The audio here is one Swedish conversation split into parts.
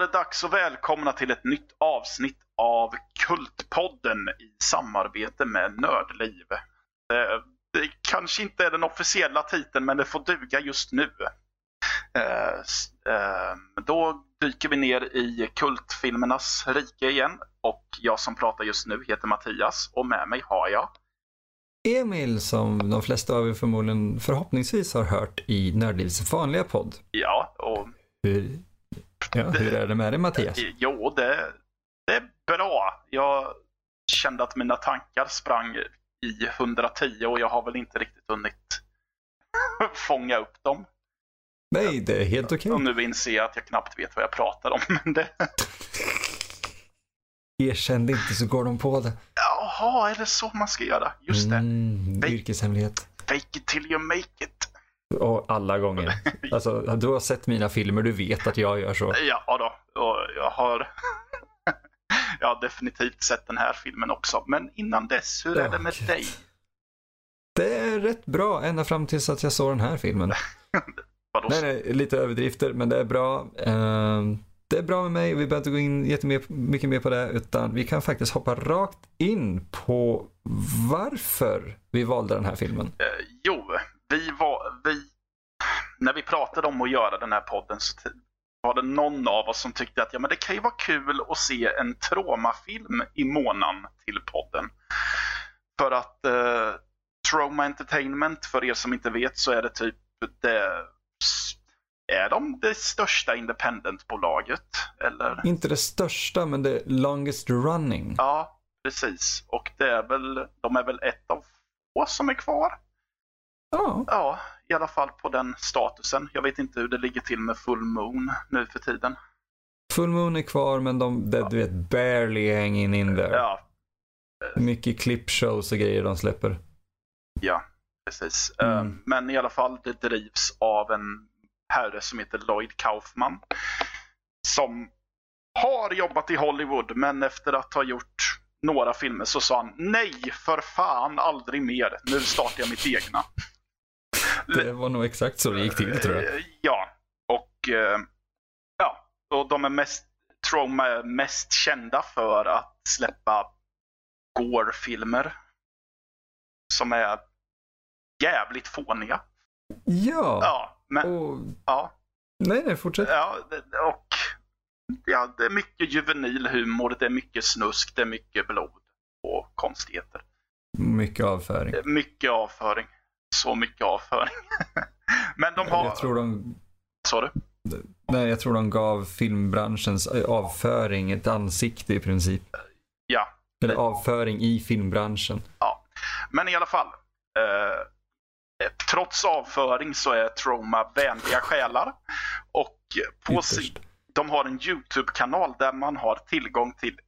Det dags att välkomna till ett nytt avsnitt av Kultpodden i samarbete med Nördliv. Det, det kanske inte är den officiella titeln, men det får duga just nu. Eh, eh, då dyker vi ner i kultfilmernas rike igen och jag som pratar just nu heter Mattias och med mig har jag Emil som de flesta av er förmodligen förhoppningsvis har hört i Nördlivs vanliga podd. Ja, och Hur, ja, hur är det med dig Mattias? Jo, det, det är bra. Jag kände att mina tankar sprang i 110 och jag har väl inte riktigt hunnit fånga upp dem. Nej, det är helt okej. Och nu inser jag att jag knappt vet vad jag pratar om. Men det... Erkänn det inte så går de på det. Jaha, är det så man ska göra? Just det. Mm, yrkeshemlighet. Fake it till you make it. Och alla gånger. Alltså, du har sett mina filmer, du vet att jag gör så. Ja då, och jag har jag har definitivt sett den här filmen också. Men innan dess, hur är det med Gud. dig? Det är rätt bra ända fram tills att jag såg den här filmen. Nej, nej, lite överdrifter, men det är bra. Ehm, det är bra med mig och vi behöver inte gå in jättemycket mycket mer på det, utan vi kan faktiskt hoppa rakt in på varför vi valde den här filmen. Eh, jo, vi var, vi, när vi pratade om att göra den här podden så var det någon av oss som tyckte att ja, men det kan ju vara kul att se en traumafilm i månaden till podden. För att eh, Trauma Entertainment, för er som inte vet, så är det typ det, är de det största independentbolaget? Eller? Inte det största, men det longest running. Ja, precis. Och det är väl, de är väl ett av få som är kvar. Ja, Ja, i alla fall på den statusen. Jag vet inte hur det ligger till med Full Moon nu för tiden. Full Moon är kvar, men de, det, du vet, barely hanging in there. Ja, Mycket clipshows och grejer de släpper. ja precis. Mm. Eh, Men i alla fall, det drivs av en herre som heter Lloyd Kaufman. Som har jobbat i Hollywood, men efter att ha gjort några filmer så sa han nej, för fan, aldrig mer. Nu startar jag mitt egna. Det var nog exakt så det gick till, tror jag. Eh, Ja, och eh, ja, och de är mest, Trauma är mest kända för att släppa gore-filmer. Som är jävligt fåniga. Ja, Ja, men och... ja, Nej, nej, fortsätt. ja, och ja, det är mycket juvenil humor, det är mycket snusk, det är mycket blod och konstigheter. Mycket avföring. Mycket avföring. Så mycket avföring. men de har... Jag tror de Sa du? Nej, jag tror de gav filmbranschens avföring ett ansikte i princip. Ja, Eller avföring i filmbranschen. Men i alla fall. Eh, trots avföring så är Troma vänliga själar. Och på sin, de har en YouTube-kanal där man har tillgång till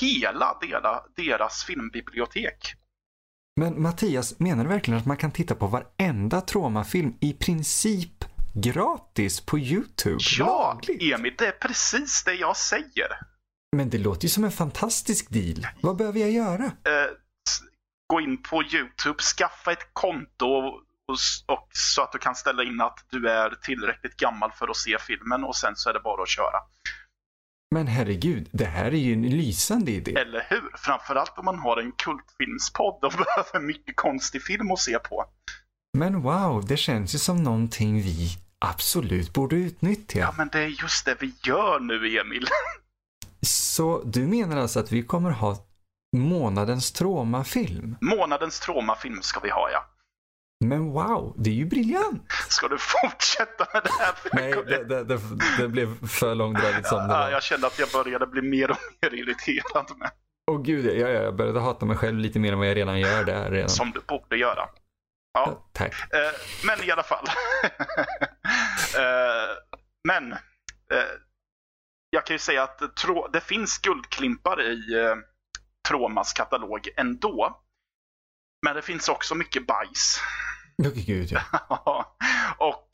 hela dela, deras filmbibliotek. Men Mattias, menar du verkligen att man kan titta på varenda traumafilm i princip gratis på YouTube? Ja, Lagligt? Emil, det är precis det jag säger. Men det låter ju som en fantastisk deal. Vad behöver jag göra? Eh, gå in på YouTube, skaffa ett konto och, och så att du kan ställa in att du är tillräckligt gammal för att se filmen och sen så är det bara att köra. Men herregud, det här är ju en lysande idé. Eller hur? Framförallt om man har en kultfilmspodd och behöver mycket konstig film att se på. Men wow, det känns ju som någonting vi absolut borde utnyttja. Ja, men det är just det vi gör nu, Emil. Så du menar alltså att vi kommer ha månadens traumafilm? Månadens traumafilm ska vi ha, ja. Men wow, det är ju briljant! Ska du fortsätta med det här? Nej, det, det, det, det blev för långdraget som det var. jag kände att jag började bli mer och mer irriterad med. Åh gud, jag, jag, började hata mig själv lite mer än vad jag redan gör där redan. Som du borde göra. Ja, Tack. eh, men i alla fall. eh, men eh, jag kan ju säga att det finns guldklimpar i Tromas katalog ändå. Men det finns också mycket bajs. Gud, ja. och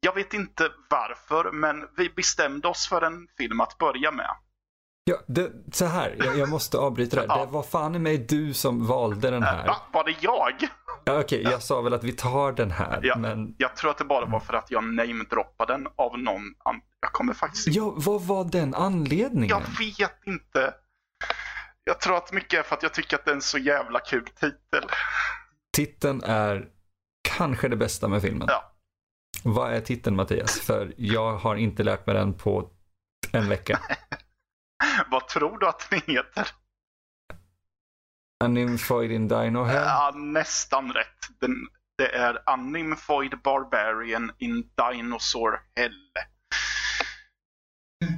jag vet inte varför, men vi bestämde oss för en film att börja med. ja det, så här, jag, jag måste avbryta det här. Ja. Det var fan i mig du som valde den här. Va? Var det jag? Ja, Okej, jag sa väl att vi tar den här. Ja. Men Jag tror att det bara var för att jag namedroppade den av någon. Jag kommer faktiskt inte... ja, vad var den anledningen? Jag vet inte. Jag tror att mycket är för att jag tycker att det är en så jävla kul titel. Titeln är kanske det bästa med filmen. Ja. Vad är titeln Mattias? För jag har inte lärt mig den på en vecka. Vad tror du att den heter? A Nymphoid in Dino Hell? Ja, nästan rätt. Den, det är A Nymphoid Barbarian in Dinosaur Hell.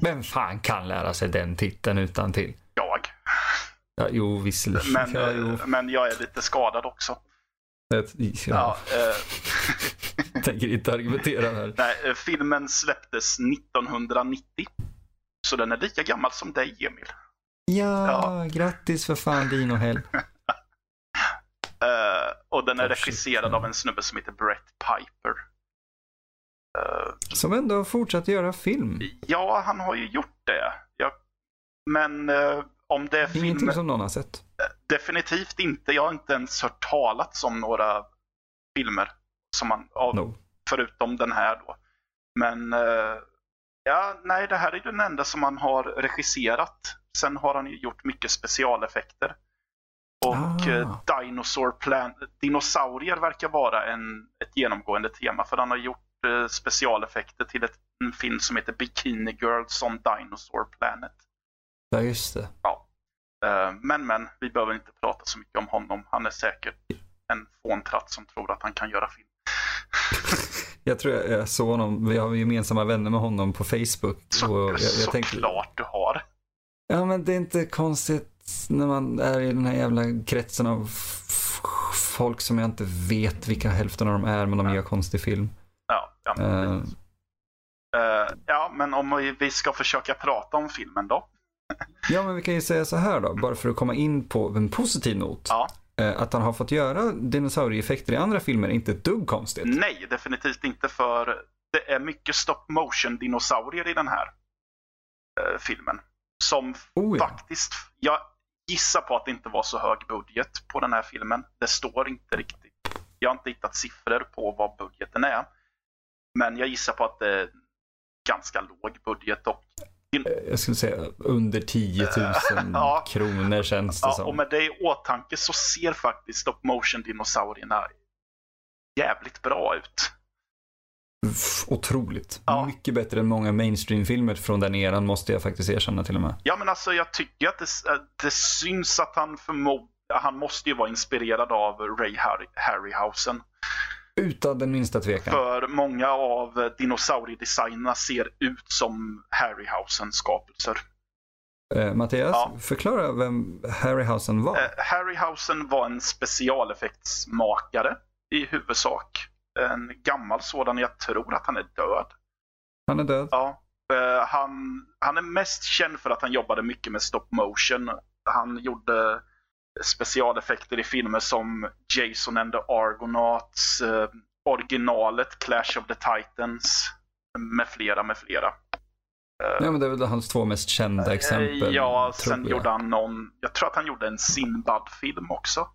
Vem fan kan lära sig den titeln utan till? Ja, jo, visserligen. Men, ja, jo. eh, men jag är lite skadad också. Det- Ja, Ja, jag tänker inte argumentera här. nej, eh, filmen släpptes 1990. Så den är lika gammal som dig, Emil. Ja, Ja. grattis för fan Dino Hell. Eh, och den är Oh, shit, regisserad ja. av en snubbe som heter Brett Piper. Eh, Som ändå har fortsatt göra film. ja, han har ju gjort det. Jag, men eh, om det film... Ingenting som någon har sett. Definitivt inte. Jag har inte ens hört talas om några filmer. Som man, av, No. Förutom den här då. Men eh, ja, nej, det här är ju den enda som han har regisserat. Sen har han ju gjort mycket specialeffekter. Och Ah. eh, Dinosaur Plan dinosaurier verkar vara en, ett genomgående tema. För han har gjort eh, specialeffekter till ett, en film som heter Bikini Girls on Dinosaur Planet. Ja, just det. Eh, Men men, vi behöver inte prata så mycket om honom. Han är säkert en fåntratt som tror att han kan göra film. Jag tror jag, jag såg honom, vi har gemensamma vänner med honom på Facebook. Så, och jag, jag tänkte, såklart du har. ja men det är inte konstigt när man är i den här jävla kretsen av folk som jag inte vet vilka hälften av dem är, men de gör konstig film. Ja, ja, men, Eh, Eh, ja, men om vi ska försöka prata om filmen då. Ja, men vi kan ju säga så här då, bara för att komma in på en positiv not. Ja. Eh, Att han har fått göra dinosaurieeffekter i andra filmer är inte ett dugg konstigt. Nej, definitivt inte för det är mycket stop motion dinosaurier i den här eh, filmen. Som Oh, ja. faktiskt, jag gissar på att det inte var så hög budget på den här filmen. Det står inte riktigt. Jag har inte hittat siffror på vad budgeten är. Men jag gissar på att det är ganska låg budget. Och, Jag skulle säga under 10 000 Ja. kronor känns det ja, som. och med det i åtanke så ser faktiskt stop motion dinosaurierna jävligt bra ut. Otroligt. Ja. Mycket bättre än många mainstream-filmer från den eran måste jag faktiskt erkänna till och med. Ja men alltså jag tycker att det, det syns att han förmodligen, han måste ju vara inspirerad av Ray Harry, Harryhausen. Utan den minsta tvekan. För många av dinosauriedesignerna ser ut som Harryhausens skapelser. Eh, Mattias, Ja. förklara vem Harryhausen var. Eh, Harryhausen var en specialeffektsmakare i huvudsak. En gammal sådan, jag tror att han är död. Han är död. Ja. Eh, han, han är mest känd för att han jobbade mycket med stop motion. Han gjorde specialeffekter i filmer som Jason and the Argonauts, eh, originalet Clash of the Titans med flera, med flera. Ja, men det är väl hans två mest kända exempel. Eh, ja, tror sen jag. gjorde han någon, jag tror att han gjorde en Sinbad-film också.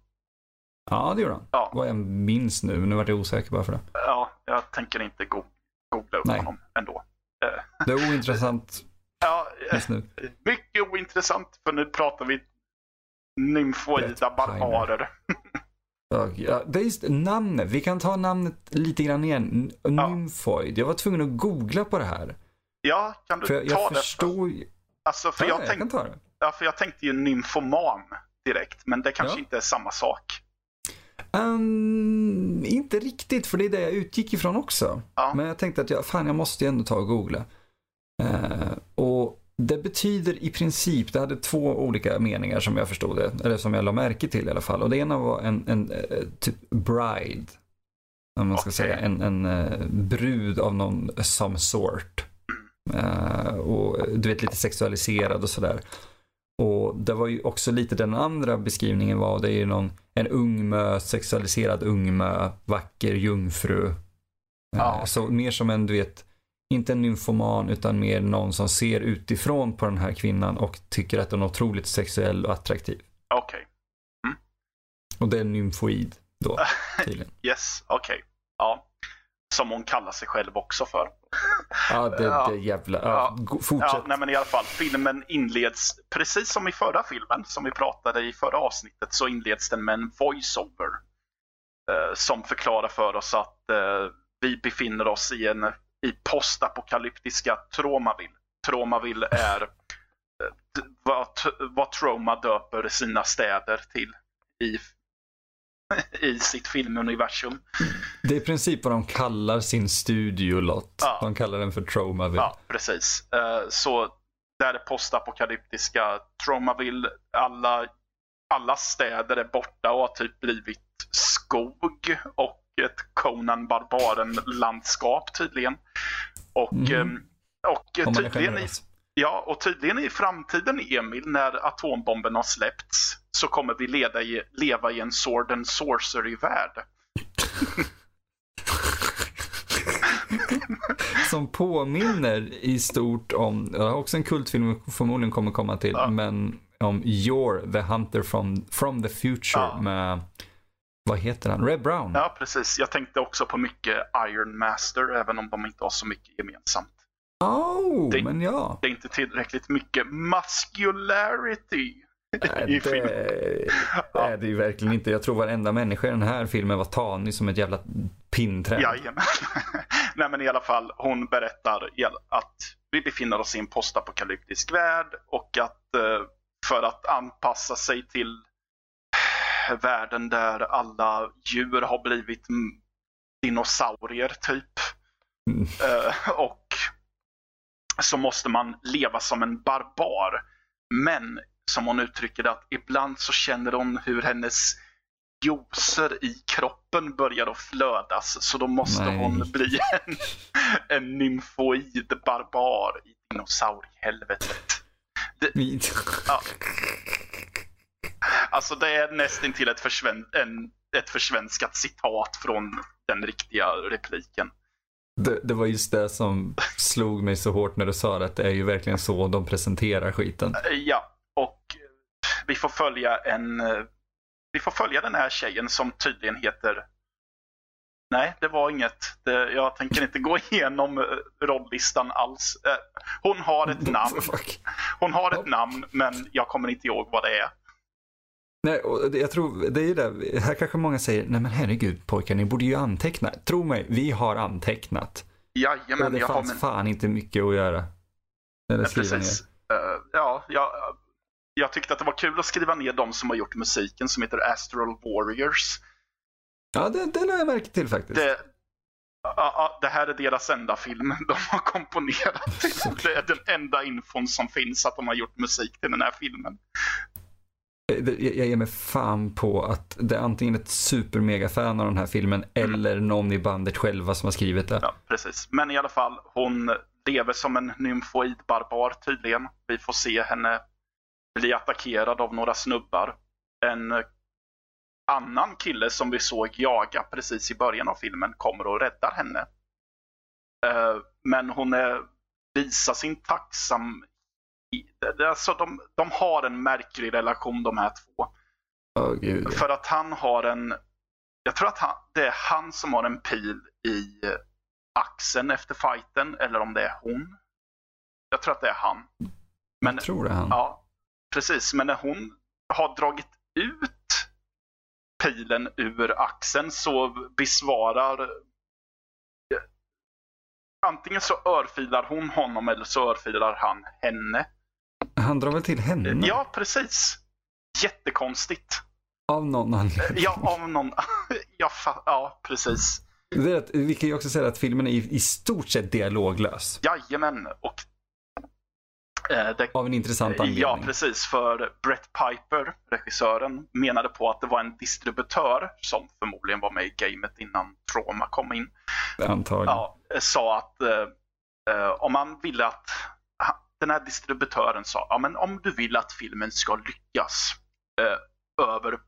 Ja, det gjorde han. Ja. Vad jag minns nu. Nu vart jag osäker bara för det. Ja, jag tänker inte go- googla upp Nej. honom ändå. Det är ointressant Ja, eh, just nu. mycket ointressant för nu pratar vi nymfoida barbarer. Ja, det är just namnet. Vi kan ta namnet lite grann igen. N- Nymphoid. Jag var tvungen att googla på det här. Ja, kan du För jag, ta jag det? förstår. Alltså, för Ja, jag, jag tänkte, kan ta det. ja, för jag tänkte ju nymfoman direkt, men det kanske Ja. inte är samma sak. Ehm, inte riktigt, för det är det jag utgick ifrån också. Ja. Men jag tänkte att jag, fan, jag måste ju ändå ta och googla. Eh, och det betyder i princip, det hade två olika meningar som jag förstod det, eller som jag la märke till i alla fall. Och det ena var en, en eh, typ bride, om man ska Okej. säga, en, en eh, brud av någon some sort. Eh, och du vet lite sexualiserad och sådär. Och det var ju också lite den andra beskrivningen var, det är ju någon, en ungmö, sexualiserad ungmö, vacker jungfru. Eh, Ja. Så mer som en, du vet, inte en nymfoman utan mer någon som ser utifrån på den här kvinnan och tycker att den är otroligt sexuell och attraktiv. Okej. Och det är nymfoid. då, tydligen. Yes, okej. Okay. Ja. Som hon kallar sig själv också för. Ja, det, det jävla... Ja, fortsätt. Ja, nej, men i alla fall, filmen inleds precis som i förra filmen, som vi pratade i förra avsnittet, så inleds den med en voiceover. Eh, som förklarar för oss att eh, vi befinner oss i en i postapokalyptiska Tromaville. Tromaville är eh, vad, vad Troma döper sina städer till i i sitt filmuniversum. Det är i princip vad de kallar sin studiolott. Ja. De kallar den för Tromaville. Ja, precis. Eh, så där är postapokalyptiska Tromaville. Alla, alla städer är borta och har typ blivit skog och Conan Barbaren-landskap tydligen. Och, mm. Ehm, och tydligen, i, ja, och tydligen i framtiden, Emil, när atombomben har släppts, så kommer vi leda i, leva i en sword and sorcery-värld. Som påminner i stort om, också en kultfilm förmodligen kommer komma till, ja. men om You're the Hunter from, from the Future ja. med, vad heter han, Red Brown? Ja, precis. Jag tänkte också på mycket Iron Master, även om de inte har så mycket gemensamt. Oh, det, men ja. Det är inte tillräckligt mycket muscularity. Nej, det är det ju verkligen inte. Jag tror varenda människa i den här filmen var tanig som ett jävla pinnträd. Jajamän. Nej men i alla fall, hon berättar att vi befinner oss i en postapokalyptisk värld och att eh, för att anpassa sig till världen där alla djur har blivit dinosaurier typ. Mm. Eh, och så måste man leva som en barbar. Men som hon uttrycker det, att ibland så känner hon hur hennes juicer i kroppen börjar att flödas. Så då måste Nej. hon bli en, en nymfoid barbar i dinosauriehelvetet. Det, ja. Alltså det är nästan till ett, försven, en, ett försvenskat citat från den riktiga repliken. Det, det, var just det som slog mig så hårt när du sa det, att det är ju verkligen så de presenterar skiten. Ja, och vi får följa en vi får följa den här tjejen som tydligen heter Nej, det var inget. Det, jag tänker inte gå igenom eh, rolllistan alls. Eh, hon har ett namn. Hon har ett namn, men jag kommer inte ihåg vad det är. Nej, och jag tror, det är ju det. Här kanske många säger, nej men herregud pojkar, ni borde ju anteckna. Tro mig, vi har antecknat. Jajamän, och det jag fanns har... Men... fan inte mycket att göra. Eller skriva Precis. ner. Uh, ja, jag, jag tyckte att det var kul att skriva ner de som har gjort musiken som heter Astral Warriors. Ja, det, det lade jag märke till faktiskt. Det, ja, det här är deras enda film de har komponerat. Det är den enda infon som finns att de har gjort musik till den här filmen. Jag ger mig fan på att det är antingen ett supermega-fan av den här filmen mm. eller någon i bandet själva som har skrivit det. Ja, precis. Men i alla fall, hon lever som en nymfoid barbar tydligen. Vi får se henne bli attackerad av några snubbar. En annan kille som vi såg jaga precis i början av filmen kommer och räddar henne. Eh, men hon är, visar sin tacksam Alltså de, de har en märklig relation de här två. Oh, Gud. För att han har en... Jag tror att han, det är han som har en pil i axeln efter fighten eller om det är hon. Jag tror att det är han. Men, jag tror det är han. Ja, precis. Men när hon har dragit ut pilen ur axeln så besvarar Antingen så örfilar hon honom eller så örfilar han henne. Han drar väl till henne? Ja, precis. Jättekonstigt. Av någon anledning. Ja, av någon. ja, ja precis. Det att, vi kan ju också säga att filmen är i stort sett dialoglös. Jajamän. Och, eh, det, av en intressant anledning. Ja, precis. För Brett Piper, regissören, menade på att det var en distributör som förmodligen var med i gamet innan Trauma kom in. Antagligen. Ja, sa att eh, eh om man ville att den här distributören sa, ja men om du vill att filmen ska lyckas eh, över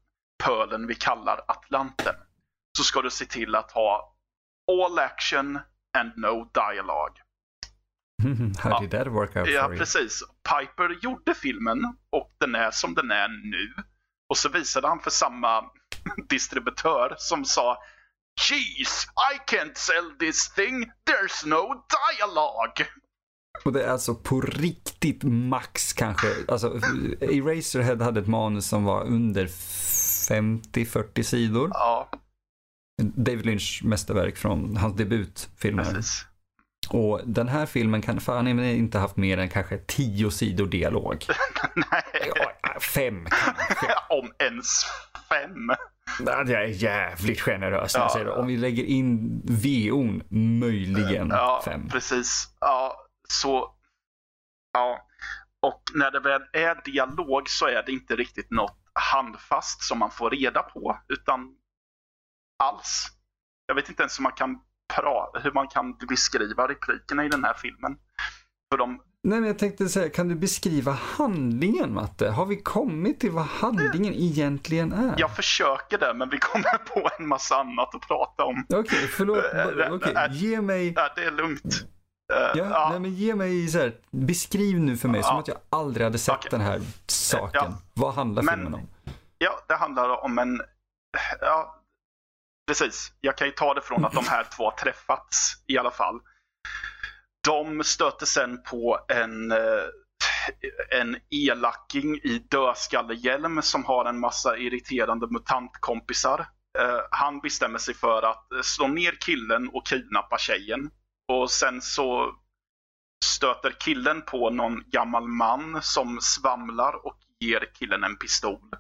pölen vi kallar Atlanten så ska du se till att ha all action and no dialogue. How did that work out Ja, precis. Piper gjorde filmen och den är som den är nu. Och så visade han för samma distributör som sa Jeez, I can't sell this thing. There's no dialogue. Och det är alltså på riktigt max kanske. Alltså, Eraserhead hade ett manus som var under 50-40 sidor. Ja, David Lynch mästerverk från hans debutfilmer. precis. Och den här filmen kan fan inte haft mer än kanske 10 sidor dialog. Nej, Fem kanske. om ens fem. Jag är jävligt generös Ja. Om vi lägger in VO'n, möjligen Ja, fem. precis. Ja, så... Ja. Och när det väl är dialog så är det inte riktigt något handfast som man får reda på, utan alls. Jag vet inte ens hur man kan, pra- hur man kan beskriva replikerna i den här filmen. För de, Nej, men jag tänkte säga, kan du beskriva handlingen Matte? Har vi kommit till vad handlingen egentligen är? jag försöker det, men vi kommer på en massa annat att prata om. Okej, förlåt. Äh, Okej, äh, ge mig... Det är lugnt. Eh, Ja, ja. Nej, men ge mig så här, beskriv nu för mig som Ja. att jag aldrig hade sett Okej. den här saken. Ja. Vad handlar Men- filmen om? Ja, det handlar om en... Ja, precis. Jag kan ju ta det från att de här två har träffats i alla fall. De stöter sen på en, eh, en elaking i dödskallehjälm som har en massa irriterande mutantkompisar. Eh, Han bestämmer sig för att slå ner killen och kidnappa tjejen. Och sen så stöter killen på någon gammal man som svamlar och ger killen en pistol.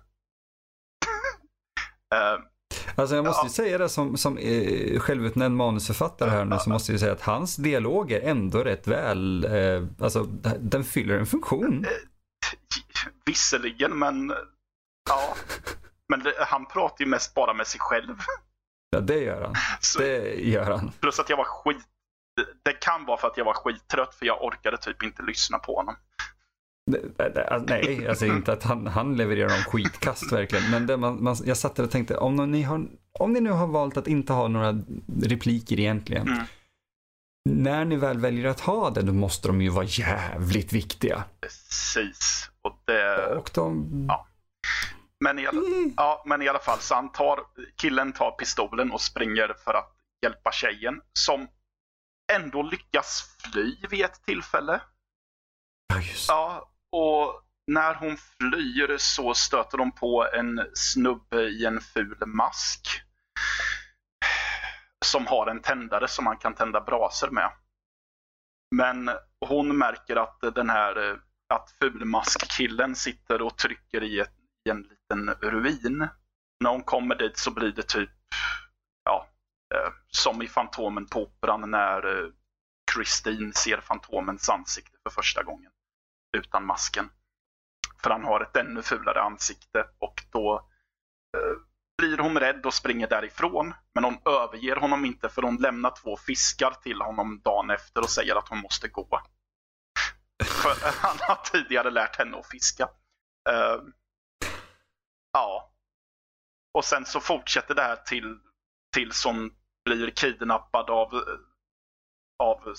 Eh, Alltså jag måste ju Ja. säga det som, som eh, självutnämnd manusförfattare här nu så måste jag säga att hans dialog är ändå rätt väl, eh, alltså den fyller en funktion. Visserligen, men ja. Men det, han pratar ju mest bara med sig själv. Ja, det gör han. Så, Det gör han. Plus att jag var skit... Det, kan vara för att jag var skittrött för jag orkade typ inte lyssna på honom. Alltså, Nej, alltså inte att han, han levererar någon skitkast verkligen. Men det man, man, jag satt där och tänkte, om, ni har, om ni nu har valt att inte ha några repliker egentligen. Mm. När ni väl väljer att ha det, då måste de ju vara jävligt viktiga. Precis. Och det, Och de... Ja. men, i alla, ja, men i alla fall, så han tar, killen tar pistolen och springer för att hjälpa tjejen. Som ändå lyckas fly vid ett tillfälle. Ja, just. Ja, och när hon flyr så stöter de på en snubbe i en ful mask. Som har en tändare som man kan tända brasor med. Men hon märker att den här att fulmaskkillen sitter och trycker i, ett, i en liten ruin. När hon kommer dit så blir det typ Eh, som i Fantomen på Operan när eh, Christine ser Fantomens ansikte för första gången utan masken. För han har ett ännu fulare ansikte och då eh, blir hon rädd och springer därifrån. Men hon överger honom inte för hon lämnar två fiskar till honom dagen efter och säger att hon måste gå. för han har tidigare lärt henne att fiska. Eh, ja. Och sen så fortsätter det här till tills hon blir kidnappad av, av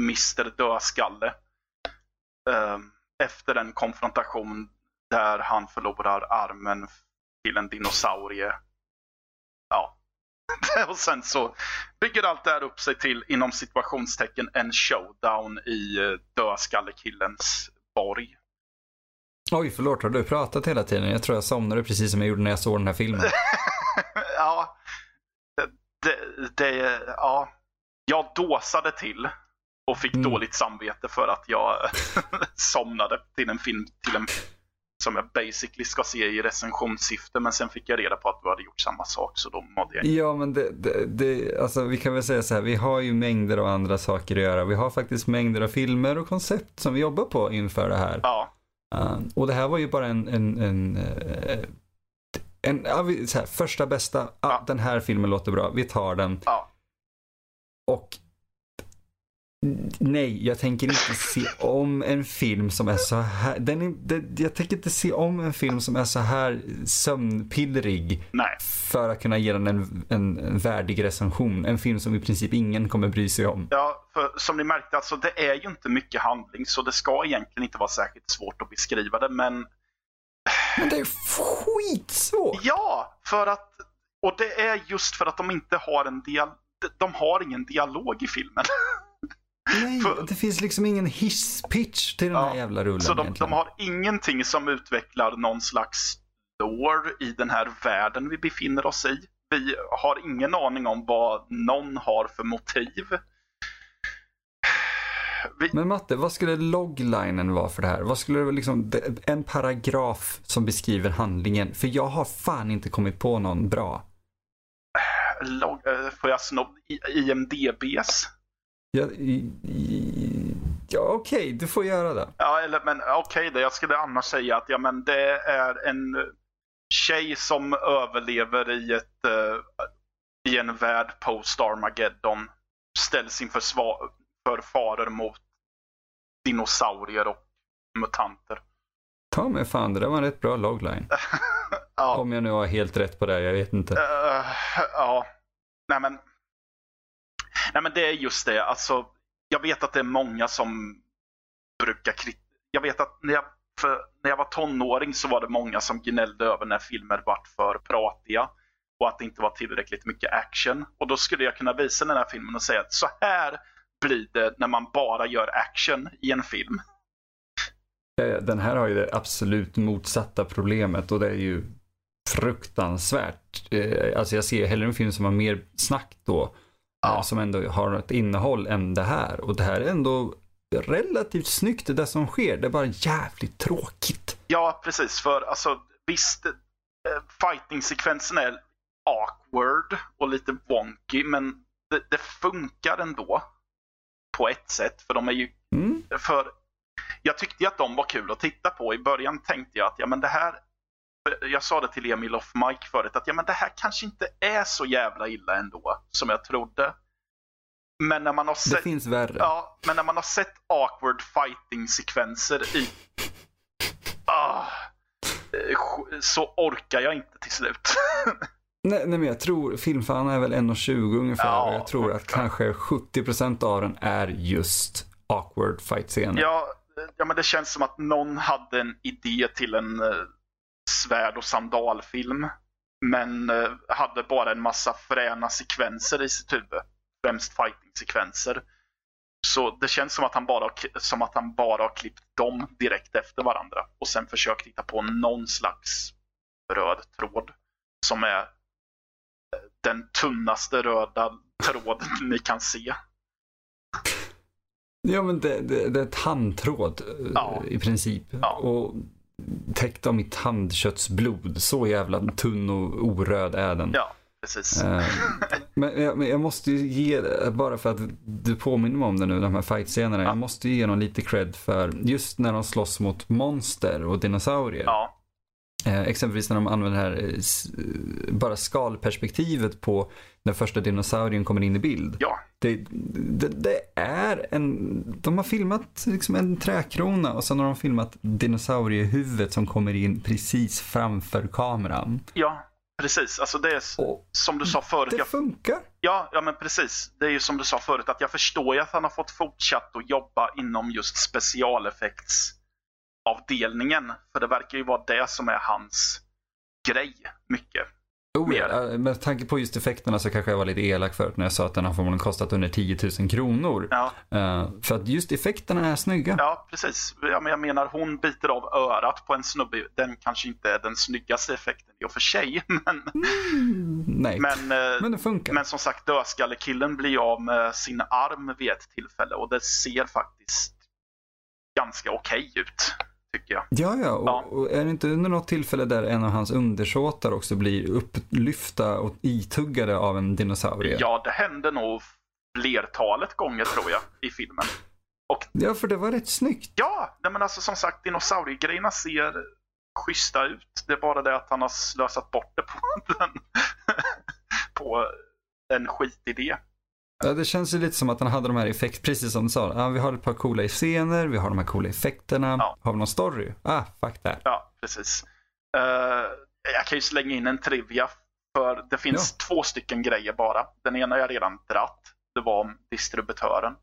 Mr Dödskalle eh, efter en konfrontation där han förlorar armen till en dinosaurie. Ja. Och sen så bygger allt det här upp sig till, inom situationstecken, en showdown i eh, Dödskallekillens borg. Oj, förlåt, har du pratat hela tiden? Jag tror jag somnade precis som jag gjorde när jag såg den här filmen. ja, det, det, ja, jag dåsade till och fick Mm. dåligt samvete för att jag somnade till en film till en, som jag basically ska se i recensionssyfte. Men sen fick jag reda på att du hade gjort samma sak så då mådde jag inte. Ja, men det, det, det, alltså, vi kan väl säga så här, vi har ju mängder av andra saker att göra. Vi har faktiskt mängder av filmer och koncept som vi jobbar på inför det här. Ja, Uh, och det här var ju bara en, en, en, eh, en ja, vi, här, första bästa, ah, Ja. den här filmen låter bra, vi tar den. ja, Och nej, jag tänker inte se om en film som är så här, den är, det, jag tänker inte se om en film som är så här sömnpillrig nej. för att kunna ge den en, en, en värdig recension. En film som i princip ingen kommer bry sig om. Ja, för som ni märkte, alltså, det är ju inte mycket handling så det ska egentligen inte vara särskilt svårt att beskriva det. Men Men det är skitsvårt! Ja, för att... Och det är just för att de inte har en dialog. De har ingen dialog i filmen. Nej, För- det finns liksom ingen hisspitch till den Ja, här jävla rullen Så de, egentligen. de har ingenting som utvecklar någon slags lore i den här världen vi befinner oss i. Vi har ingen aning om vad någon har för motiv. Vi, Men Matte, vad skulle loglinen vara för det här? Vad skulle det vara liksom, en paragraf som beskriver handlingen? För jag har fan inte kommit på någon bra. log, eh, får jag snobb I- IMDBs? Ja, i- i- ja okej, du får göra det. Ja, eller men okej då. Jag skulle annars säga att ja, men det är en tjej som överlever i ett eh, i en värld post Armageddon. Ställs inför sva- för faror mot dinosaurier och mutanter. Ta mig fan, det där var en rätt bra logline. ja. Om jag nu har helt rätt på det, jag vet inte. Eh, ja. Nej men. Nej men det är just det. Alltså, jag vet att det är många som brukar krit- Jag vet att när jag, när jag var tonåring så var det många som gnällde över när filmer vart för pratiga. Och att det inte var tillräckligt mycket action. Och då skulle jag kunna visa den här filmen och säga att så här blir det när man bara gör action i en film. Eh, Den här har ju det absolut motsatta problemet och det är ju fruktansvärt. Eh, Alltså jag ser hellre en film som har mer snack då. Ja. eh, Som ändå har ett innehåll än det här. Och det här är ändå relativt snyggt det som sker. Det är bara jävligt tråkigt. Ja, precis. För alltså visst, fighting-sekvensen är awkward och lite wonky, men det, det funkar ändå. På ett sätt, för de är ju Mm. för jag tyckte att de var kul att titta på. I början tänkte jag att ja men det här jag sa det till Emil off Mike förut att ja men det här kanske inte är så jävla illa ändå som jag trodde. Men när man har Det sett finns värre. Ja, men när man har sett awkward fighting-sekvenser i... Ah, eh, så orkar jag inte till slut. Nej, nej men jag tror filmfan är väl 1,20 ungefär. Ja, och jag tror att kanske 70% av den är just awkward fight-scener. ja, ja, men det känns som att någon hade en idé till en eh, svärd och sandalfilm. Men eh, hade bara en massa fräna sekvenser i sitt huvud. Främst fighting-sekvenser. Så det känns som att, han bara, som att han bara har klippt dem direkt efter varandra. Och sen försökt hitta på någon slags röd tråd. Som är den tunnaste röda tråden ni kan se. Ja men det, det, det är ett handtråd eh, Ja. i princip. Ja. Och täckt av mitt handköttsblod. Så jävla tunn och oröd är den. Ja, precis. Eh, men, jag, men jag måste ju ge, bara för att du påminner mig om det nu, de här fight-scenerna. Ja. Jag måste ju ge dem lite cred för just när de slåss mot monster och dinosaurier. Ja, exempelvis när de använder här eh, s- bara skalperspektivet på när första dinosaurien kommer in i bild. ja, Det, det, det är en, de har filmat liksom en träkrona och sen har de filmat dinosauriehuvudet som kommer in precis framför kameran. ja, precis. Alltså det är Och som du sa förut. det Jag, funkar. ja, ja, men precis. Det är ju som du sa förut att jag förstår ju att han har fått fortsatt att jobba inom just specialeffektsavdelningen. För det verkar ju vara det som är hans grej. Mycket. Oh, ja, eh, med tanke på just effekterna så kanske jag var lite elak förut när jag sa att den har förmodligen kostat under 10 000 kronor. Ja, Eh, för att just effekterna är snygga. ja precis. Ja, men jag menar hon biter av örat på en snubbe. Den kanske inte är den snyggaste effekten i och för sig. Men, Mm, nej, men, men, eh, det funkar. Men som sagt, dödskallekillen blir av med sin arm vid ett tillfälle och det ser faktiskt ganska okej ut, tycker jag. Ja, ja. Och, Ja. och är det inte under något tillfälle där en av hans undersåtar också blir upplyfta och ituggade av en dinosaurie? Ja, det händer nog flertalet gånger tror jag i filmen. Ja, för det var rätt snyggt. Ja, men alltså som sagt, dinosauriegrejerna ser schyssta ut. Det är bara det att han har slösat bort det på, den, på en skitidé. Ja, det känns ju lite som att han hade de här effekterna, precis som du sa. Ja, vi har ett par coola scener, vi har de här coola effekterna. Ja. Har vi någon story? Ah, fuck that. Ja, precis. Eh, jag kan ju slänga in en trivia. För det finns två stycken grejer bara. Den ena har jag redan dratt. Det var om distributören.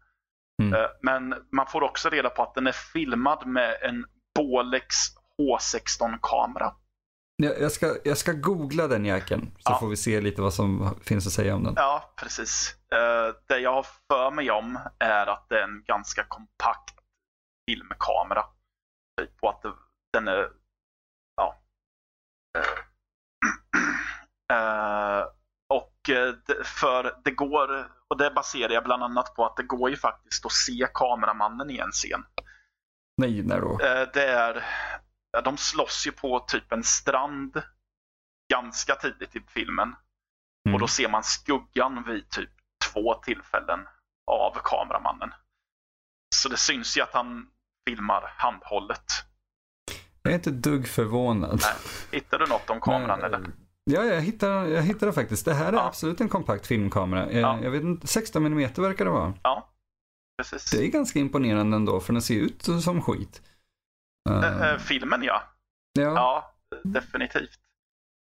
Mm. Eh, men man får också reda på att den är filmad med en Bolex H16-kamera. Jag, ska, jag ska googla den jäkeln så Ja. får vi se lite vad som finns att säga om den. Ja, precis. Eh, det jag har för mig om är att det är en ganska kompakt filmkamera. Typ på att den är... Ja. Eh, och eh, för det går, och det baserar jag bland annat på att det går ju faktiskt att se kameramannen i en scen. Nej, när då? Det är, de slåss ju på typ en strand ganska tidigt i filmen. Mm. Och då ser man skuggan vid typ två tillfällen av kameramannen. Så det syns ju att han filmar handhållet. Jag är inte dugg förvånad. Nej. Hittar du något om kameran Men, eller? Ja, jag hittade, jag hittade faktiskt. Det här är Ja. absolut en kompakt filmkamera. Eh, Ja. Jag vet inte, 16 mm verkar det vara. Ja, precis. Det är ganska imponerande ändå, för den ser ut som skit. Eh, filmen ja. ja, Ja, definitivt.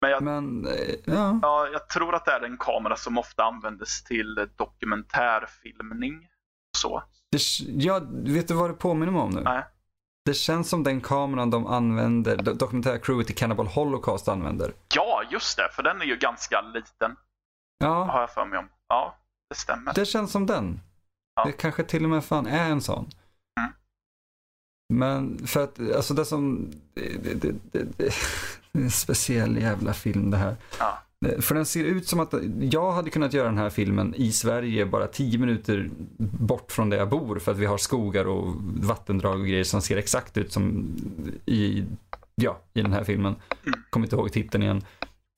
Men jag, men ja. ja, jag tror att det är en kamera som ofta användes till dokumentärfilmning. Så. Det, ja, vet du vad det påminner mig om nu? Nej. Det känns som den kameran de använder, do- dokumentärcrewet i Cannibal Holocaust använder. Ja, just det. För den är ju ganska liten. Ja, Har jag för mig om. Ja, det stämmer. det känns som den. Ja. Det kanske till och med fan är en sån. Men för att, alltså det som, det, det, det, det, är en speciell jävla film det här. Ja. För den ser ut som att jag hade kunnat göra den här filmen i Sverige bara 10 minuter bort från där jag bor för att vi har skogar och vattendrag och grejer som ser exakt ut som i, ja, i den här filmen. Mm. Kommer inte ihåg titeln igen.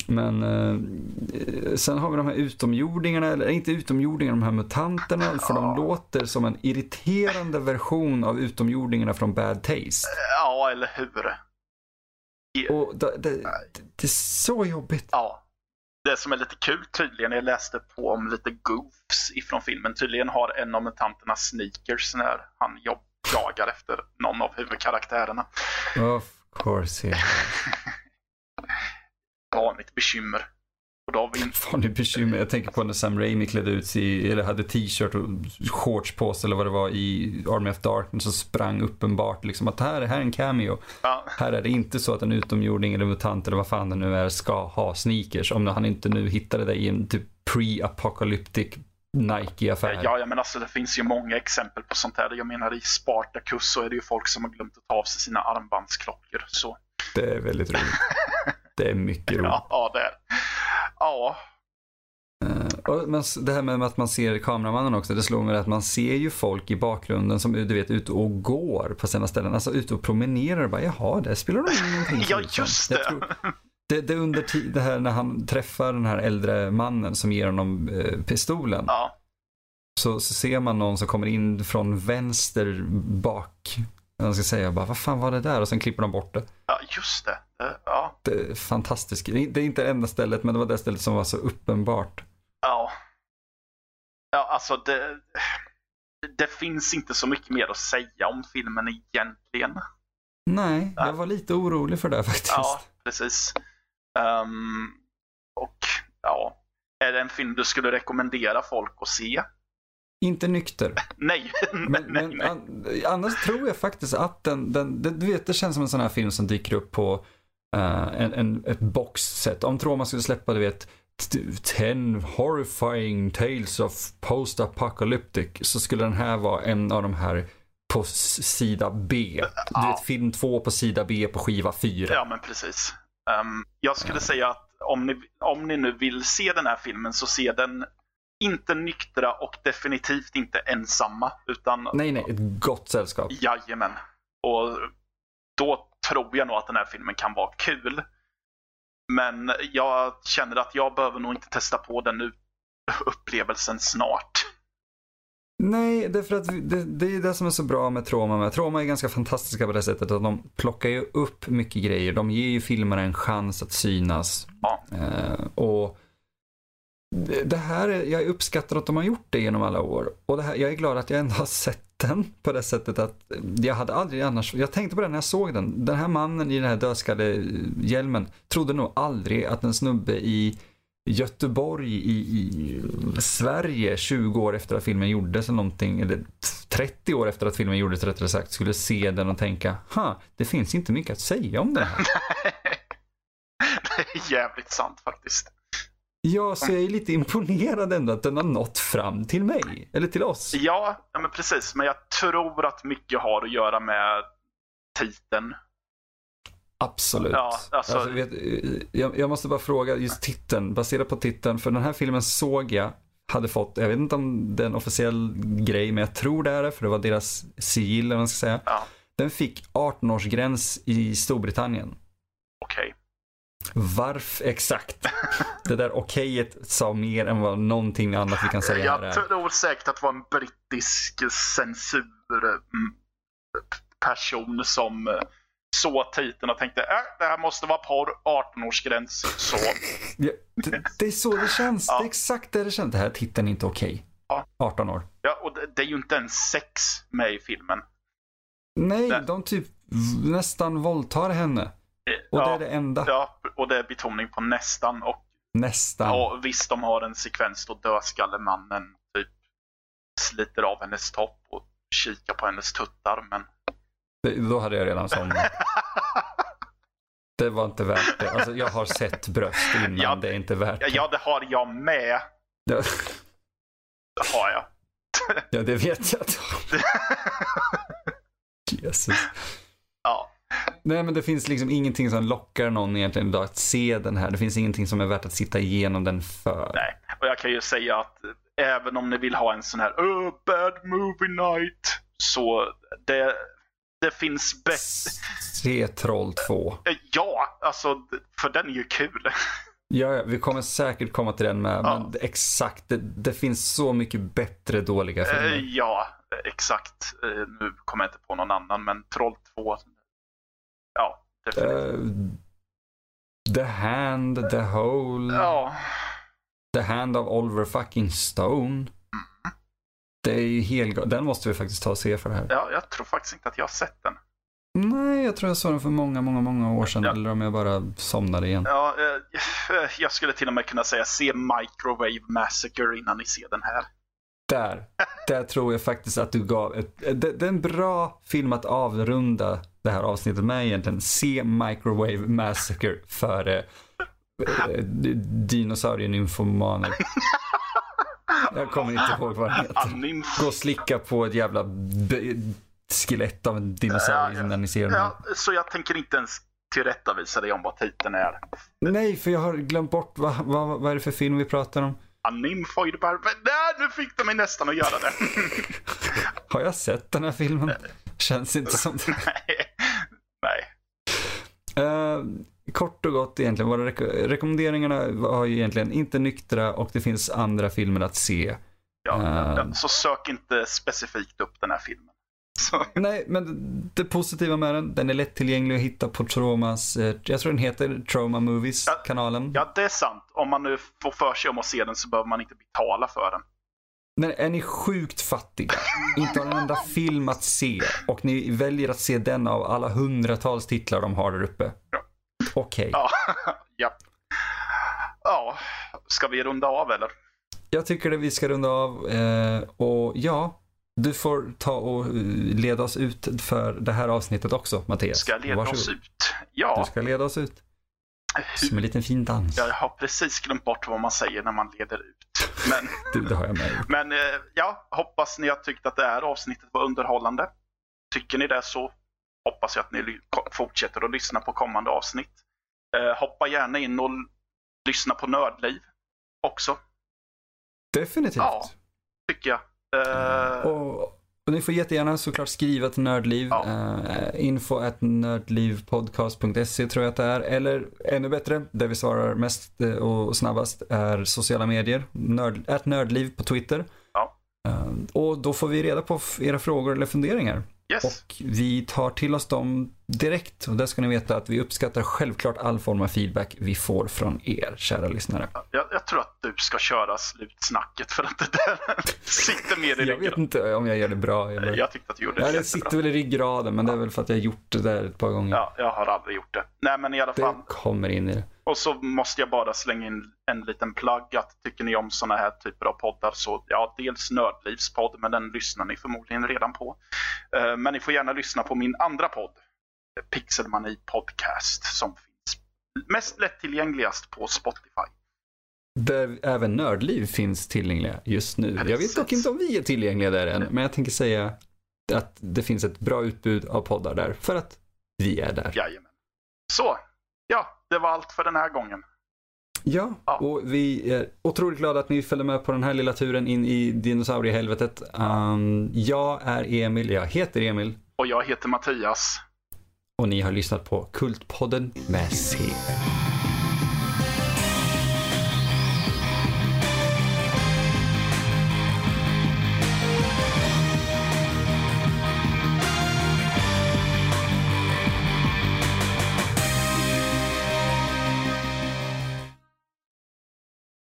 Men eh, sen har vi de här utomjordingarna, eller inte utomjordingarna, de här mutanterna. För de låter som en irriterande version av utomjordingarna från Bad Taste. Ja, eller hur? Och det, det, det är så jobbigt. Ja. Det som är lite kul tydligen, jag läste på om lite goofs ifrån filmen. Tydligen har en av mutanterna sneakers när han jobb, jagar efter någon av huvudkaraktärerna. Of course, yeah. Bekymmer. Och då har vi inte... Fan, det bekymmer. Jag tänker på när Sam Raimi klädde ut sig, eller hade t-shirt och shorts på sig eller vad det var i Army of Darkness och sprang uppenbart liksom att här, här är en cameo. Ja, Här är det inte så att en utomjording eller mutant eller vad fan det nu är ska ha sneakers. Om han inte nu hittade det i en typ pre-apocalyptic Nike-affär. ja, ja, men alltså det finns ju många exempel på sånt här. Jag menar i Spartacus så är det ju folk som har glömt att ta av sig sina armbandsklockor. Så Det är väldigt roligt. Det är mycket roligt. ja, ja det är Ja, Eh, men det här med att man ser kameramannen också, det slår mig att man ser ju folk i bakgrunden som du vet ute och går på sina ställen. Alltså ute och promenerar och bara jaha, det spelar nog ingenting ja ser ut som." just det. tror- det, det under tid, det här när han träffar den här äldre mannen som ger honom eh, pistolen. Ja, Så, så ser man någon som kommer in från vänster bak. Jag ska säga bara, vad fan var det där? Och sen klipper de bort det. Just det. det. Ja, Det är fantastiskt. Det är inte det enda stället, men det var det stället som var så uppenbart. ja. Ja, alltså det, det finns inte så mycket mer att säga om filmen egentligen. Nej, Ja. jag var lite orolig för det faktiskt. Ja, precis. Ehm, och ja, är det en film du skulle rekommendera folk att se? Inte nykter. Nej, Men, nej, men nej. an, annars tror jag faktiskt att den, den, den, du vet, det känns som en sån här film som dyker upp på eh, en, en, ett boxset. Om Troma skulle släppa, du vet, t- 10 horrifying tales of post-apocalyptic så skulle den här vara en av de här på sida B. Du vet film 2 på sida B på skiva 4. Ja, men precis. Ehm, jag skulle säga att om ni, om ni nu vill se den här filmen så se den inte nyktra och definitivt inte ensamma. Utan Nej, nej, ett gott sällskap. jajamän. Och då tror jag nog att den här filmen kan vara kul. Men jag känner att jag behöver nog inte testa på den nu upplevelsen snart. Nej, det är för att det, det är det som är så bra med Troma. Med. Troma är ganska fantastiska på det sättet att de plockar ju upp mycket grejer. De ger ju filmerna en chans att synas. Ja. Eh, och det, här, jag uppskattar att de har gjort det genom alla år. Och det här, jag är glad att jag ändå har sett den på det sättet att jag hade aldrig annars, jag tänkte på det när jag såg den. Den här mannen i den här dödskallehjälmen trodde nog aldrig att en snubbe i Göteborg i, i Sverige 20 år efter att filmen gjordes eller någonting, eller 30 år efter att filmen gjordes rättare sagt, skulle se den och tänka, ha, det finns inte mycket att säga om det här. är jävligt sant faktiskt. Ja, så jag är lite imponerad ändå att den har nått fram till mig. Eller till oss. Ja, ja men precis. Men jag tror att mycket har att göra med titeln. Absolut. Ja, alltså- Alltså, vet, jag, jag måste bara fråga, just titeln, baserat på titeln, för den här filmen såg jag, hade fått, jag vet inte om det är en officiell grej, men jag tror det är det, för det var deras sigill, eller vad man ska säga. Ja, Den fick 18-årsgräns i Storbritannien. okej. Varför exakt? Det där okejet sa mer än vad någonting annat vi kan säga här Jag är. tror säkert att det var en brittisk censurperson som eh, såg titeln och tänkte äh, det här måste vara porr, 18-årsgräns. Så Ja, det, det är så det känns. Ja. Det är exakt det det känns. Det här titeln är inte okej. Ja. 18 år. Ja, och det, det är ju inte ens sex med i filmen. Nej, Nej. de typ nästan våldtar henne. Och det ja, är det enda. ja, och det är betoning på nästan. Och Nästan. ja, visst, de har en sekvens då dödskallemannen typ sliter av hennes topp och kikar på hennes tuttar. Men Det, då hade jag redan somnat. Det var inte värt det. Alltså, jag har sett bröst innan. Ja, det är inte värt ja, det. ja, det har jag med. Det har jag. ja, det vet jag. Jesus. Nej, men det finns liksom ingenting som lockar någon egentligen idag att se den här. Det finns ingenting som är värt att sitta igenom den för. Nej, och jag kan ju säga att eh, även om ni vill ha en sån här oh, bad movie night så det, det finns bättre. Se Troll 2. Ja, alltså för den är ju kul. Ja, ja, vi kommer säkert komma till den med. Ja. Men det, exakt, det, det finns så mycket bättre dåliga Eh, filmer. Ja, exakt. Eh, Nu kommer jag inte på någon annan, men Troll 2. Ja, definitivt. Eh, the Hand, The Hole, Ja, The Hand of Oliver fucking Stone. Det är ju helt Den måste vi faktiskt ta och se för det här. ja, jag tror faktiskt inte att jag har sett den. Nej, jag tror jag såg den för många, många, många år sedan. Ja. Eller om jag bara somnade igen. Ja, eh, jag skulle till och med kunna säga se Microwave Massacre innan ni ser den här. Där, där tror jag faktiskt att du gav ett, det, det är en bra film att avrunda det här avsnittet med egentligen. Se Microwave Massacre före eh, dinosaurienymfomaner. Jag kommer inte ihåg vad den heter. Gå och slicka på ett jävla skelett av en dinosaurie Ja, ja. när ni ser den. Ja, så jag tänker inte ens tillrättavisa dig om vad titeln är. Nej, för jag har glömt bort vad, vad, vad är det för film vi pratar om. Animfoid Barber. Nej, nu fick de mig nästan att göra det. Har jag sett den här filmen? Känns inte som det. Nej. Nej. Eh, kort och gott egentligen, våra reko- rekommenderingarna var ju egentligen inte nyktra och det finns andra filmer att se. Ja, Eh. ja, Så sök inte specifikt upp den här filmen. Så, Nej, men det positiva med den, den är lättillgänglig att hitta på Traumas, eh, jag tror den heter Trauma Movies, Ja, kanalen. ja, det är sant. Om man nu får för sig om att se den så behöver man inte betala för den. Men är ni sjukt fattiga, inte har en enda film att se och ni väljer att se den av alla hundratals titlar de har där uppe. Ja. Okej. Ja, ja. ja. Ska vi runda av eller? Jag tycker att vi ska runda av eh, och ja, du får ta och leda oss ut för det här avsnittet också, Mattias. Ska jag leda Varsågod. oss ut? Ja, Du ska leda oss ut. Som en liten fin dans. jag har precis glömt bort vad man säger när man leder ut. Men, Du, det har jag med. men eh, ja, hoppas ni har tyckt att det här avsnittet var underhållande. Tycker ni det så hoppas jag att ni fortsätter att lyssna på kommande avsnitt. Eh, hoppa gärna in och lyssna på Nördliv också, Definitivt. Ja. tycker jag. Eh, Och, och ni får jättegärna såklart skriva till Nördliv. Ja. Uh, info at nördlivpodcast.se tror jag att det är. Eller ännu bättre, där vi svarar mest eh, och snabbast är sociala medier. Nörd, at nördliv på Twitter. Ja. Eh, och då får vi reda på era frågor eller funderingar. yes. Och vi tar till oss dem direkt. Och där ska ni veta att vi uppskattar självklart all form av feedback vi får från er, kära lyssnare. Jag, jag tror att du ska köra slutsnacket för att det där sitter mer i Jag vet inte om jag gör det bra. Eller... Jag tyckte att du gjorde Ja, det det jättebra. sitter väl i ryggraden, men det är väl för att jag har gjort det där ett par gånger. Ja, jag har aldrig gjort det. Nej, men i alla Det fall. kommer in i det. Och så måste jag bara slänga in en liten plagg att tycker ni om sådana här typer av poddar så ja, dels Nördlivs podd, men den lyssnar ni förmodligen redan på. Eh, Men ni får gärna lyssna på min andra podd, Pixelmani Podcast, som finns mest lättillgängligast på Spotify. Där även Nördliv finns tillgängliga just nu. Jag vet Precis. dock inte om vi är tillgängliga där än, men jag tänker säga att det finns ett bra utbud av poddar där för att vi är där. Jajamän. Så, ja, det var allt för den här gången. Ja, Ja. och vi är otroligt glada att ni följde med på den här lilla turen in i dinosauriehelvetet. Um, jag är Emil, jag heter Emil Och jag heter Mattias och ni har lyssnat på Kultpodden med C.